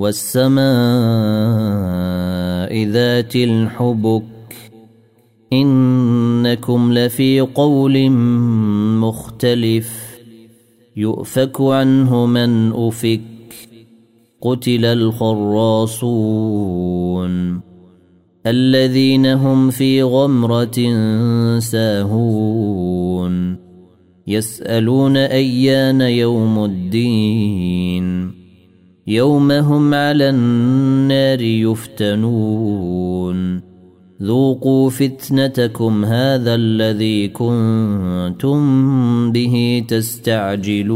والسماء ذات الحبك إنكم لفي قول مختلف يؤفك عنه من أفك قتل الخراصون الذين هم في غمرة ساهون يسألون أيان يوم الدين يوم هم على النار يفتنون. ذوقوا فتنتكم هذا الذي كنتم به تستعجلون.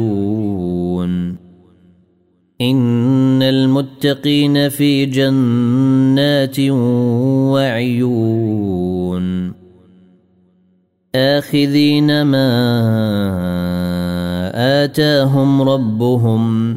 إن المتقين في جنات وعيون. آخذين ما آتاهم ربهم.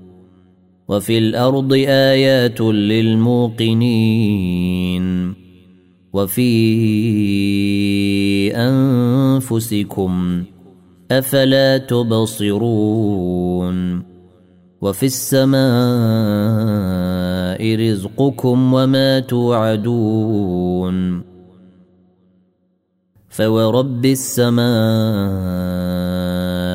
وفي الأرض آيات للموقنين وفي أنفسكم أفلا تبصرون وفي السماء رزقكم وما توعدون فورب السماء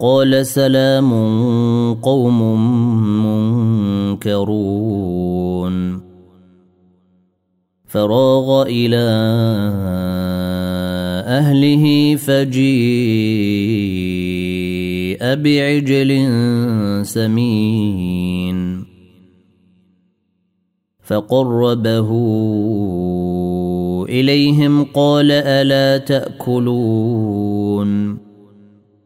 قال سلام قوم منكرون. فراغ إلى أهله فجيء بعجل سمين. فقربه إليهم قال ألا تأكلون.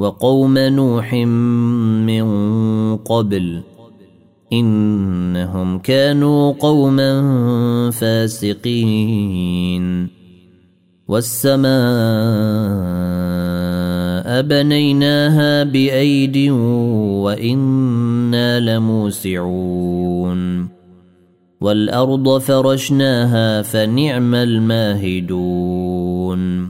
وقوم نوح من قبل إنهم كانوا قوما فاسقين. والسماء بنيناها بأيد وإنا لموسعون. والأرض فرشناها فنعم الماهدون.